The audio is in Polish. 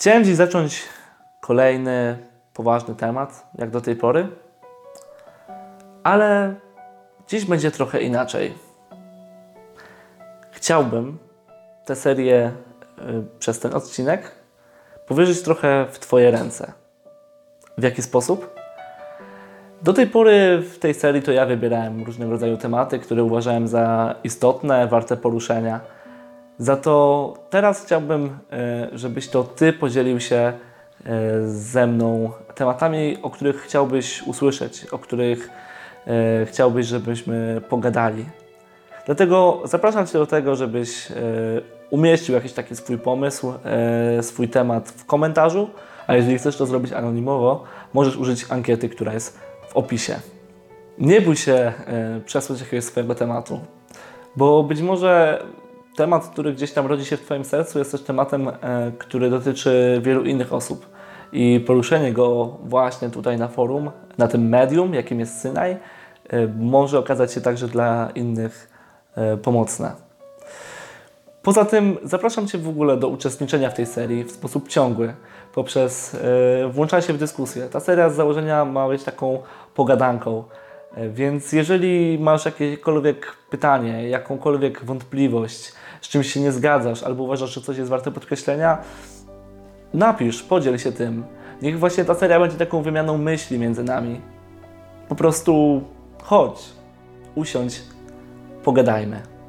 Chciałem dziś zacząć kolejny poważny temat, jak do tej pory, ale dziś będzie trochę inaczej. Chciałbym tę serię y, przez ten odcinek powierzyć trochę w Twoje ręce. W jaki sposób? Do tej pory w tej serii to ja wybierałem różnego rodzaju tematy, które uważałem za istotne, warte poruszenia. Za to teraz chciałbym, e, żebyś to Ty podzielił się e, ze mną tematami, o których chciałbyś usłyszeć, o których e, chciałbyś, żebyśmy pogadali. Dlatego zapraszam Cię do tego, żebyś umieścił jakiś taki swój pomysł, swój temat w komentarzu, a jeżeli chcesz to zrobić anonimowo, możesz użyć ankiety, która jest w opisie. Nie bój się przesłać jakiegoś swojego tematu, bo być może temat, który gdzieś tam rodzi się w Twoim sercu, jest też tematem, e, który dotyczy wielu innych osób. I poruszenie go właśnie tutaj na forum, na tym medium, jakim jest Synaj, e, może okazać się także dla innych e, pomocne. Poza tym zapraszam Cię w ogóle do uczestniczenia w tej serii w sposób ciągły, poprzez włączanie się w dyskusję. Ta seria z założenia ma być taką pogadanką, więc jeżeli masz jakiekolwiek pytanie, jakąkolwiek wątpliwość, z czymś się nie zgadzasz, albo uważasz, że coś jest warte podkreślenia, napisz, podziel się tym. Niech właśnie ta seria będzie taką wymianą myśli między nami. Po prostu chodź, usiądź, pogadajmy.